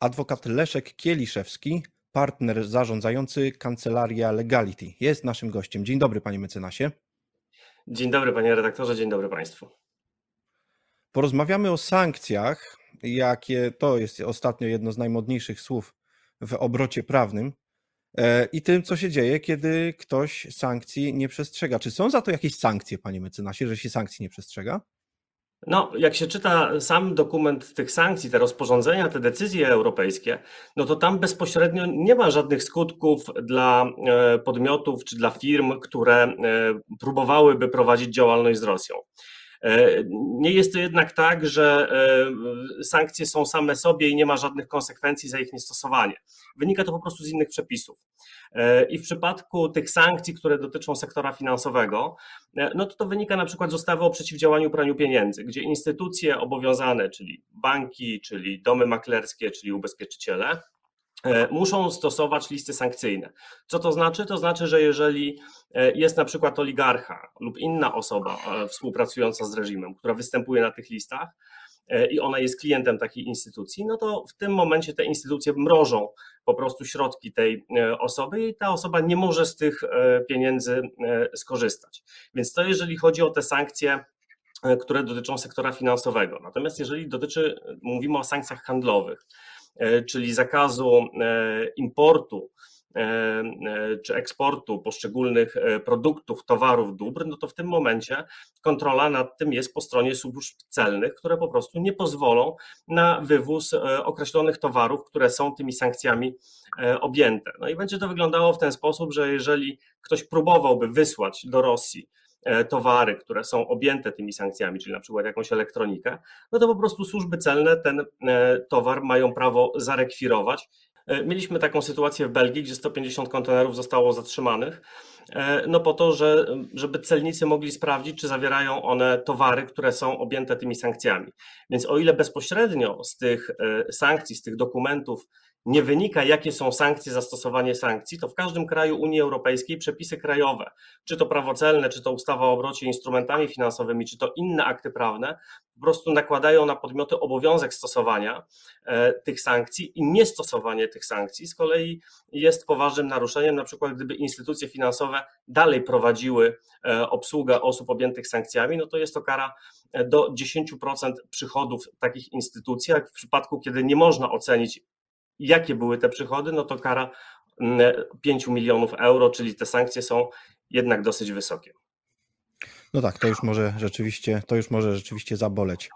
Adwokat Leszek Kieliszewski, partner zarządzający Kancelaria Legality, jest naszym gościem. Dzień dobry, panie mecenasie. Dzień dobry, panie redaktorze, dzień dobry państwu. Porozmawiamy o sankcjach, jakie to jest ostatnio jedno z najmodniejszych słów w obrocie prawnym e, i tym, co się dzieje, kiedy ktoś sankcji nie przestrzega. Czy są za to jakieś sankcje, panie mecenasie, że się sankcji nie przestrzega? No, jak się czyta sam dokument tych sankcji, te rozporządzenia, te decyzje europejskie, no to tam bezpośrednio nie ma żadnych skutków dla e, podmiotów czy dla firm, które e, próbowałyby prowadzić działalność z Rosją. E, nie jest to jednak tak, że sankcje są same sobie i nie ma żadnych konsekwencji za ich niestosowanie. Wynika to po prostu z innych przepisów. E, I w przypadku tych sankcji, które dotyczą sektora finansowego, e, no to to wynika na przykład z ustawy o przeciwdziałaniu praniu pieniędzy, gdzie instytucje obowiązane, czyli banki, czyli domy maklerskie, czyli ubezpieczyciele, e, muszą stosować listy sankcyjne. Co to znaczy? To znaczy, że jeżeli jest na przykład oligarcha lub inna osoba współpracująca z reżimem, która występuje na tych listach, E, i ona jest klientem takiej instytucji, no to w tym momencie te instytucje mrożą po prostu środki tej e, osoby i ta osoba nie może z tych e, pieniędzy skorzystać. Więc to jeżeli chodzi o te sankcje, które dotyczą sektora finansowego. Natomiast jeżeli dotyczy, mówimy o sankcjach handlowych, czyli zakazu importu E, e, czy eksportu poszczególnych e, produktów, towarów, dóbr, no to w tym momencie kontrola nad tym jest po stronie służb celnych, które po prostu nie pozwolą na wywóz określonych towarów, które są tymi sankcjami objęte. No i będzie to wyglądało w ten sposób, że jeżeli ktoś próbowałby wysłać do Rosji towary, które są objęte tymi sankcjami, czyli na przykład jakąś elektronikę, no to po prostu służby celne ten towar mają prawo zarekwirować E, mieliśmy taką sytuację w Belgii, gdzie 150 kontenerów zostało zatrzymanych, e, no po to, że, żeby celnicy mogli sprawdzić, czy zawierają one towary, które są objęte tymi sankcjami. Więc o ile bezpośrednio z tych e, sankcji, z tych dokumentów nie wynika, jakie są sankcje za stosowanie sankcji, to w każdym kraju Unii Europejskiej przepisy krajowe, czy to prawo celne, czy to ustawa o obrocie instrumentami finansowymi, czy to inne akty prawne, po prostu nakładają na podmioty obowiązek stosowania e, tych sankcji i niestosowanie tych sankcji. Z kolei jest poważnym naruszeniem, na przykład gdyby instytucje finansowe dalej prowadziły e, obsługę osób objętych sankcjami, no to jest to kara e, do 10% przychodów takich instytucji, jak w przypadku, kiedy nie można ocenić jakie były te przychody, no to kara 5 mm, milionów euro, czyli te sankcje są jednak dosyć wysokie. No tak, to już może rzeczywiście, to już może rzeczywiście zaboleć.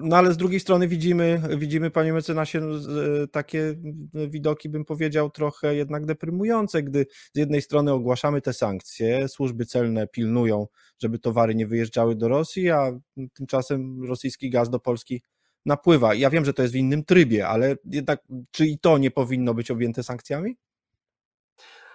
No ale z drugiej strony widzimy, widzimy panie mecenasie, takie widoki, bym powiedział, trochę jednak deprymujące, gdy z jednej strony ogłaszamy te sankcje, służby celne pilnują, żeby towary nie wyjeżdżały do Rosji, a tymczasem rosyjski gaz do Polski napływa. Ja wiem, że to jest w innym trybie, ale jednak czy i to nie powinno być objęte sankcjami?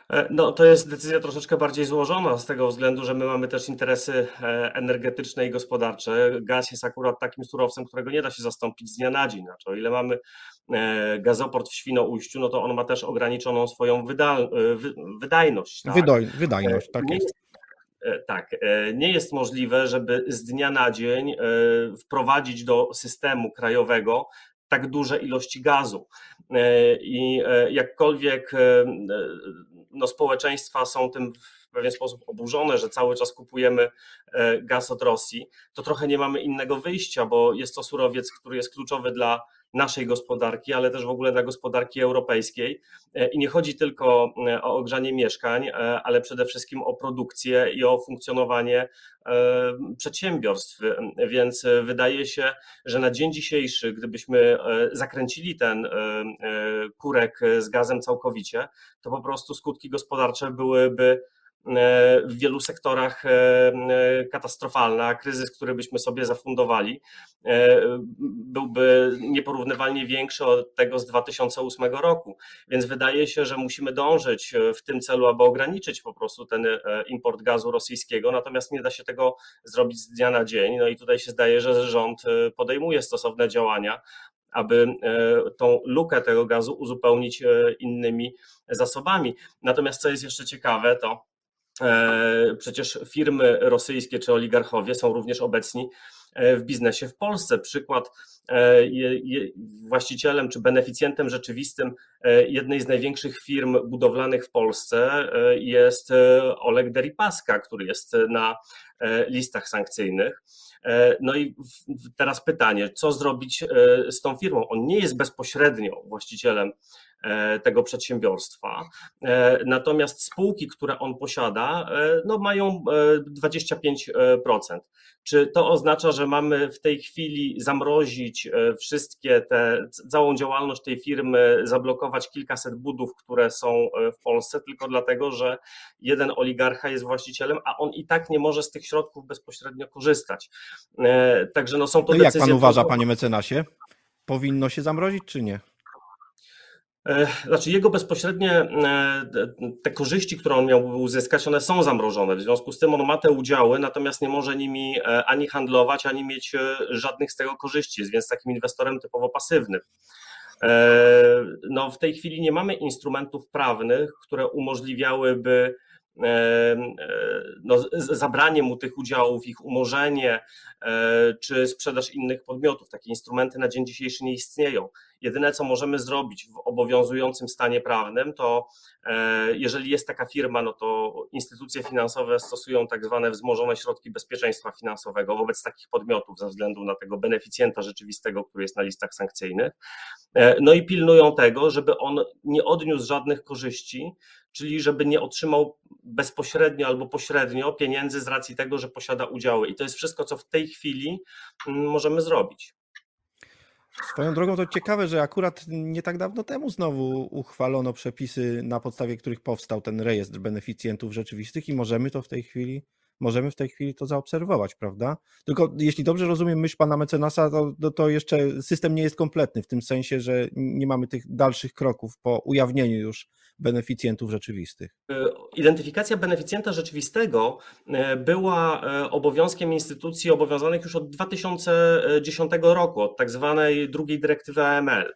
E, no, to jest decyzja troszeczkę bardziej złożona z tego względu, że my mamy też interesy e, energetyczne i gospodarcze. Gaz jest akurat takim surowcem, którego nie da się zastąpić z dnia na dzień. Znaczy, o ile mamy e, gazoport w Świnoujściu, no to on ma też ograniczoną swoją wyda wydajność. Tak? wydajność, tak jest. E, tak, e, nie jest możliwe, żeby z dnia na dzień e, wprowadzić do systemu krajowego tak duże ilości gazu. I jakkolwiek no, społeczeństwa są tym w pewien sposób oburzone, że cały czas kupujemy gaz od Rosji, to trochę nie mamy innego wyjścia, bo jest to surowiec, który jest kluczowy dla naszej gospodarki, ale też w ogóle dla gospodarki europejskiej. E, I nie chodzi tylko e, o ogrzanie mieszkań, e, ale przede wszystkim o produkcję i o funkcjonowanie przedsiębiorstw. Więc wydaje się, że na dzień dzisiejszy, gdybyśmy zakręcili ten kurek z gazem całkowicie, to po prostu skutki gospodarcze byłyby w wielu sektorach e, e, katastrofalna. Kryzys, który byśmy sobie zafundowali, byłby nieporównywalnie większy od tego z 2008 roku. Więc wydaje się, że musimy dążyć w tym celu, aby ograniczyć po prostu ten import gazu rosyjskiego, natomiast nie da się tego zrobić z dnia na dzień. No i tutaj się zdaje, że rząd podejmuje stosowne działania, aby tą lukę tego gazu uzupełnić innymi zasobami. Natomiast co jest jeszcze ciekawe, to E, przecież firmy rosyjskie czy oligarchowie są również obecni e, w biznesie w Polsce. Przykład właścicielem czy beneficjentem rzeczywistym jednej z największych firm budowlanych w Polsce jest Oleg Deripaska, który jest na listach sankcyjnych. No i teraz pytanie, co zrobić z tą firmą? On nie jest bezpośrednio właścicielem E, tego przedsiębiorstwa. E, natomiast spółki, które on posiada, e, no mają 25%. Czy to oznacza, że mamy w tej chwili zamrozić wszystkie te, całą działalność tej firmy, zablokować kilkaset budów, które są w Polsce, tylko dlatego, że jeden oligarcha jest właścicielem, a on i tak nie może z tych środków bezpośrednio korzystać. Także no są to no decyzje. Jak pan uważa, panie mecenasie? Powinno się zamrozić, czy nie? E, znaczy jego bezpośrednie e, te korzyści, które on miałby uzyskać, one są zamrożone. W związku z tym on ma te udziały, natomiast nie może nimi e, ani handlować, ani mieć żadnych z tego korzyści. Jest więc takim inwestorem typowo pasywnym. No, w tej chwili nie mamy instrumentów prawnych, które umożliwiałyby no, zabranie mu tych udziałów, ich umorzenie czy sprzedaż innych podmiotów. Takie instrumenty na dzień dzisiejszy nie istnieją. Jedyne, co możemy zrobić w obowiązującym stanie prawnym, to e, jeżeli jest taka firma, no to instytucje finansowe stosują tak zwane wzmożone środki bezpieczeństwa finansowego wobec takich podmiotów ze względu na tego beneficjenta rzeczywistego, który jest na listach sankcyjnych. E, no i pilnują tego, żeby on nie odniósł żadnych korzyści, czyli żeby nie otrzymał bezpośrednio albo pośrednio pieniędzy z racji tego, że posiada udziały. I to jest wszystko, co w tej chwili mm, możemy zrobić. Swoją drogą to ciekawe, że akurat nie tak dawno temu znowu uchwalono przepisy, na podstawie których powstał ten rejestr beneficjentów rzeczywistych i możemy to w tej chwili, możemy w tej chwili to zaobserwować, prawda? Tylko jeśli dobrze rozumiem myśl pana mecenasa, to, to jeszcze system nie jest kompletny w tym sensie, że nie mamy tych dalszych kroków po ujawnieniu już beneficjentów rzeczywistych? E, identyfikacja beneficjenta rzeczywistego e, była e, obowiązkiem instytucji obowiązanych już od 2010 roku, od tak zwanej drugiej dyrektywy AML.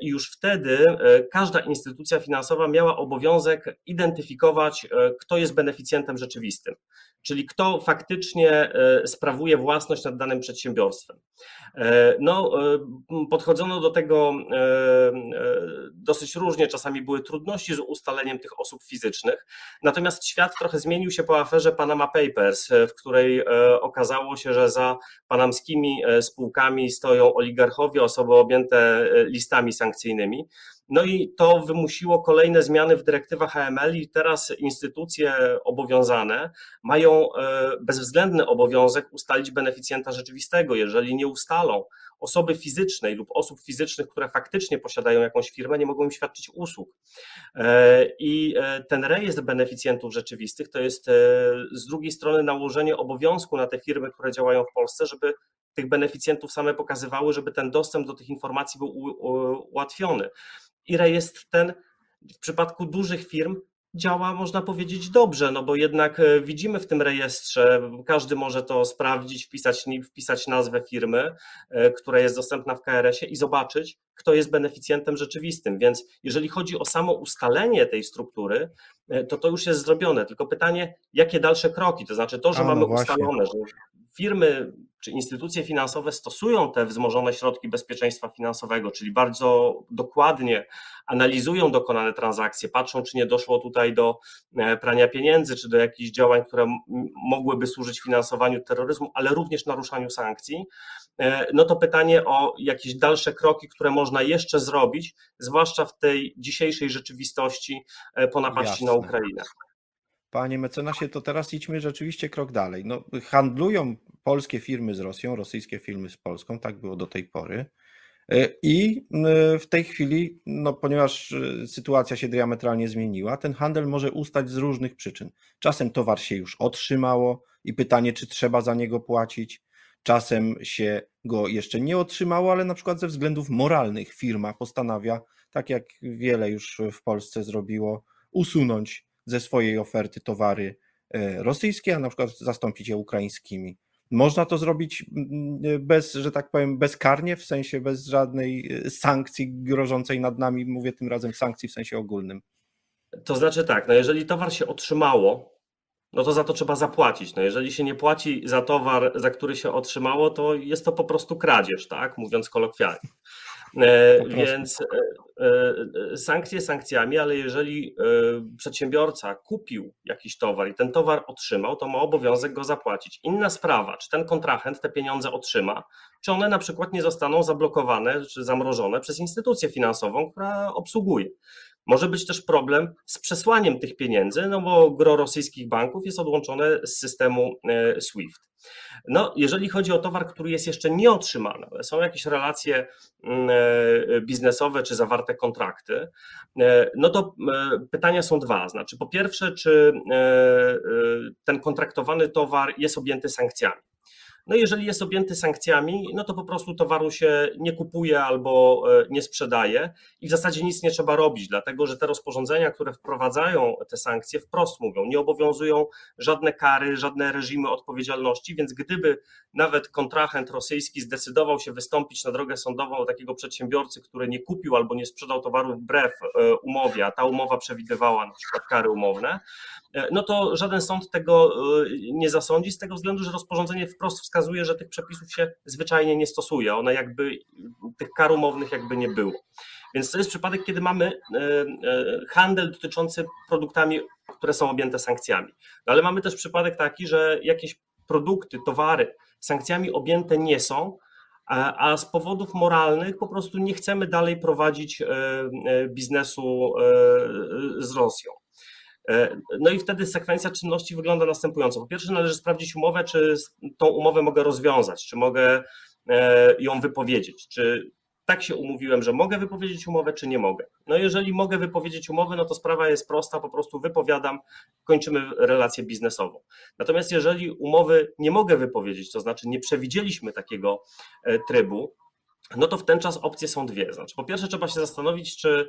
I już wtedy każda instytucja finansowa miała obowiązek identyfikować, kto jest beneficjentem rzeczywistym czyli kto faktycznie e, sprawuje własność nad danym przedsiębiorstwem. E, no, e, podchodzono do tego dosyć różnie, czasami były trudności z ustaleniem tych osób fizycznych, natomiast świat trochę zmienił się po aferze Panama Papers, w której okazało się, że za panamskimi spółkami stoją oligarchowie, osoby objęte listami sankcyjnymi. No i to wymusiło kolejne zmiany w dyrektywach HML i teraz instytucje obowiązane mają e, bezwzględny obowiązek ustalić beneficjenta rzeczywistego. Jeżeli nie ustalą osoby fizycznej lub osób fizycznych, które faktycznie posiadają jakąś firmę, nie mogą im świadczyć usług. E, I e, ten rejestr beneficjentów rzeczywistych to jest z drugiej strony nałożenie obowiązku na te firmy, które działają w Polsce, żeby tych beneficjentów same pokazywały, żeby ten dostęp do tych informacji był ułatwiony i rejestr ten w przypadku dużych firm działa, można powiedzieć, dobrze, no bo jednak e, widzimy w tym rejestrze, każdy może to sprawdzić, wpisać, wpisać nazwę firmy, e, która jest dostępna w KRS-ie i zobaczyć, kto jest beneficjentem rzeczywistym. Więc jeżeli chodzi o samo ustalenie tej struktury, e, to to już jest zrobione. Tylko pytanie, jakie dalsze kroki? To znaczy to, że A, no mamy właśnie. ustalone, że firmy czy instytucje finansowe stosują te wzmożone środki bezpieczeństwa finansowego, czyli bardzo dokładnie analizują dokonane transakcje, patrzą, czy nie doszło tutaj do e, prania pieniędzy, czy do jakichś działań, które mogłyby służyć finansowaniu terroryzmu, ale również naruszaniu sankcji, e, no to pytanie o jakieś dalsze kroki, które można jeszcze zrobić, zwłaszcza w tej dzisiejszej rzeczywistości e, po napaści Jasne. na Ukrainę. Panie mecenasie, to teraz idźmy rzeczywiście krok dalej. No, handlują polskie firmy z Rosją, rosyjskie firmy z Polską, tak było do tej pory. E, I e, w tej chwili, no, ponieważ e, sytuacja się diametralnie zmieniła, ten handel może ustać z różnych przyczyn. Czasem towar się już otrzymało i pytanie, czy trzeba za niego płacić. Czasem się go jeszcze nie otrzymało, ale na przykład ze względów moralnych firma postanawia, tak jak wiele już w Polsce zrobiło, usunąć ze swojej oferty towary rosyjskie, a na przykład zastąpić je ukraińskimi. Można to zrobić mm, bez, że tak powiem, bezkarnie, w sensie bez żadnej y, sankcji grożącej nad nami, mówię tym razem sankcji w sensie ogólnym. To znaczy tak, no jeżeli towar się otrzymało, no to za to trzeba zapłacić. No jeżeli się nie płaci za towar, za który się otrzymało, to jest to po prostu kradzież, tak? Mówiąc kolokwialnie. E, więc e, e, sankcje sankcjami, ale jeżeli przedsiębiorca kupił jakiś towar i ten towar otrzymał, to ma obowiązek go zapłacić. Inna sprawa, czy ten kontrahent te pieniądze otrzyma, czy one na przykład nie zostaną zablokowane czy zamrożone przez instytucję finansową, która obsługuje. Może być też problem z przesłaniem tych pieniędzy, no bo gro rosyjskich banków jest odłączone z systemu SWIFT. No, jeżeli chodzi o towar, który jest jeszcze nieotrzymany, ale są jakieś relacje mm, e, biznesowe czy zawarte kontrakty, e, no to e, pytania są dwa. Znaczy, po pierwsze, czy ten kontraktowany towar jest objęty sankcjami? No jeżeli jest objęty sankcjami, no to po prostu towaru się nie kupuje albo e, nie sprzedaje i w zasadzie nic nie trzeba robić, dlatego że te rozporządzenia, które wprowadzają te sankcje, wprost mówią, nie obowiązują żadne kary, żadne reżimy odpowiedzialności, więc gdyby nawet kontrahent rosyjski zdecydował się wystąpić na drogę sądową do takiego przedsiębiorcy, który nie kupił albo nie sprzedał towaru wbrew e, umowie, a ta umowa przewidywała na przykład kary umowne, e, no to żaden sąd tego nie zasądzi z tego względu, że rozporządzenie wprost wskazuje, wskazuje, że tych przepisów się zwyczajnie nie stosuje. One jakby, tych kar umownych jakby nie było. Więc to jest przypadek, kiedy mamy e, e, handel dotyczący produktami, które są objęte sankcjami. No ale mamy też przypadek taki, że jakieś produkty, towary sankcjami objęte nie są, a z powodów moralnych po prostu nie chcemy dalej prowadzić e, biznesu z Rosją. E, no i wtedy sekwencja czynności wygląda następująco. Po pierwsze, należy sprawdzić umowę, czy tą umowę mogę rozwiązać, czy mogę e, ją wypowiedzieć, czy tak się umówiłem, że mogę wypowiedzieć umowę, czy nie mogę. No jeżeli mogę wypowiedzieć umowę, no to sprawa jest prosta, po prostu wypowiadam, kończymy relację biznesową. Natomiast jeżeli umowy nie mogę wypowiedzieć, to znaczy nie przewidzieliśmy takiego e, trybu, no to w ten czas opcje są dwie. Znaczy, po pierwsze, trzeba się zastanowić, czy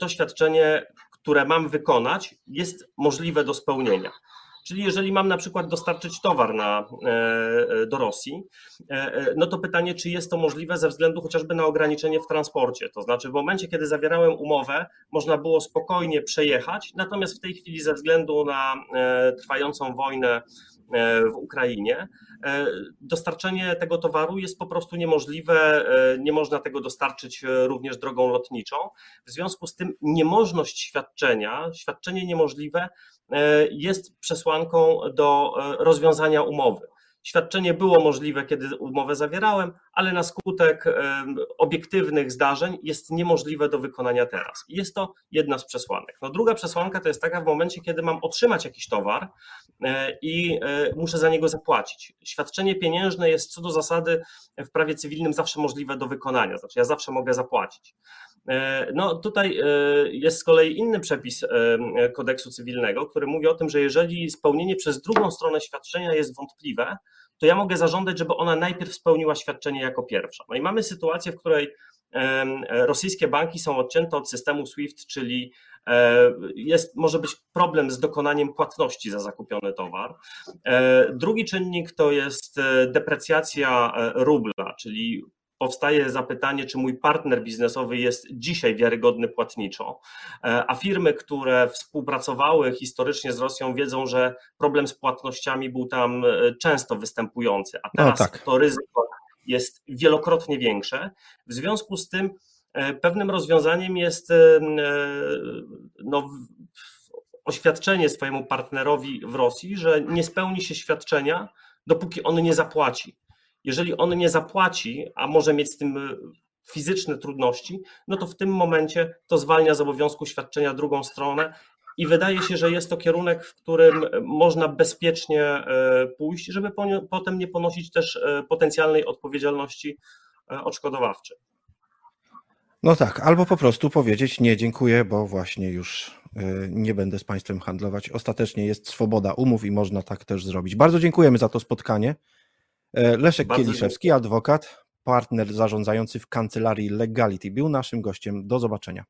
to świadczenie, które mam wykonać, jest możliwe do spełnienia. Czyli jeżeli mam na przykład dostarczyć towar na, e, e, do Rosji, e, no to pytanie, czy jest to możliwe ze względu chociażby na ograniczenie w transporcie. To znaczy, w momencie, kiedy zawierałem umowę, można było spokojnie przejechać, natomiast w tej chwili, ze względu na trwającą wojnę w Ukrainie, dostarczenie tego towaru jest po prostu niemożliwe, nie można tego dostarczyć również drogą lotniczą. W związku z tym niemożność świadczenia, świadczenie niemożliwe E, jest przesłanką do e, rozwiązania umowy. Świadczenie było możliwe, kiedy umowę zawierałem, ale na skutek e, obiektywnych zdarzeń jest niemożliwe do wykonania teraz. Jest to jedna z przesłanek. No druga przesłanka to jest taka w momencie, kiedy mam otrzymać jakiś towar i muszę za niego zapłacić. Świadczenie pieniężne jest co do zasady w prawie cywilnym zawsze możliwe do wykonania, znaczy ja zawsze mogę zapłacić. E, no tutaj e, jest z kolei inny przepis e, kodeksu cywilnego, który mówi o tym, że jeżeli spełnienie przez drugą stronę świadczenia jest wątpliwe, to ja mogę zażądać, żeby ona najpierw spełniła świadczenie jako pierwsza. No i mamy sytuację, w której rosyjskie banki są odcięte od systemu SWIFT, czyli jest, może być problem z dokonaniem płatności za zakupiony towar. Drugi czynnik to jest deprecjacja rubla, czyli powstaje zapytanie, czy mój partner biznesowy jest dzisiaj wiarygodny płatniczo, e, a firmy, które współpracowały historycznie z Rosją, wiedzą, że problem z płatnościami był tam e, często występujący, a teraz no tak. to ryzyko jest wielokrotnie większe. W związku z tym e, pewnym rozwiązaniem jest no, oświadczenie swojemu partnerowi w Rosji, że nie spełni się świadczenia, dopóki on nie zapłaci. Jeżeli on nie zapłaci, a może mieć z tym e, fizyczne trudności, no to w tym momencie to zwalnia z obowiązku świadczenia drugą stronę i wydaje się, że jest to kierunek, w którym można bezpiecznie e, pójść, żeby potem nie ponosić też e, potencjalnej odpowiedzialności odszkodowawczej. No tak, albo po prostu powiedzieć nie, dziękuję, bo właśnie już nie będę z Państwem handlować. Ostatecznie jest swoboda umów i można tak też zrobić. Bardzo dziękujemy za to spotkanie. E, Leszek Bardzo Kieliszewski, dziękuję. adwokat, partner zarządzający w kancelarii Legality, był naszym gościem. Do zobaczenia.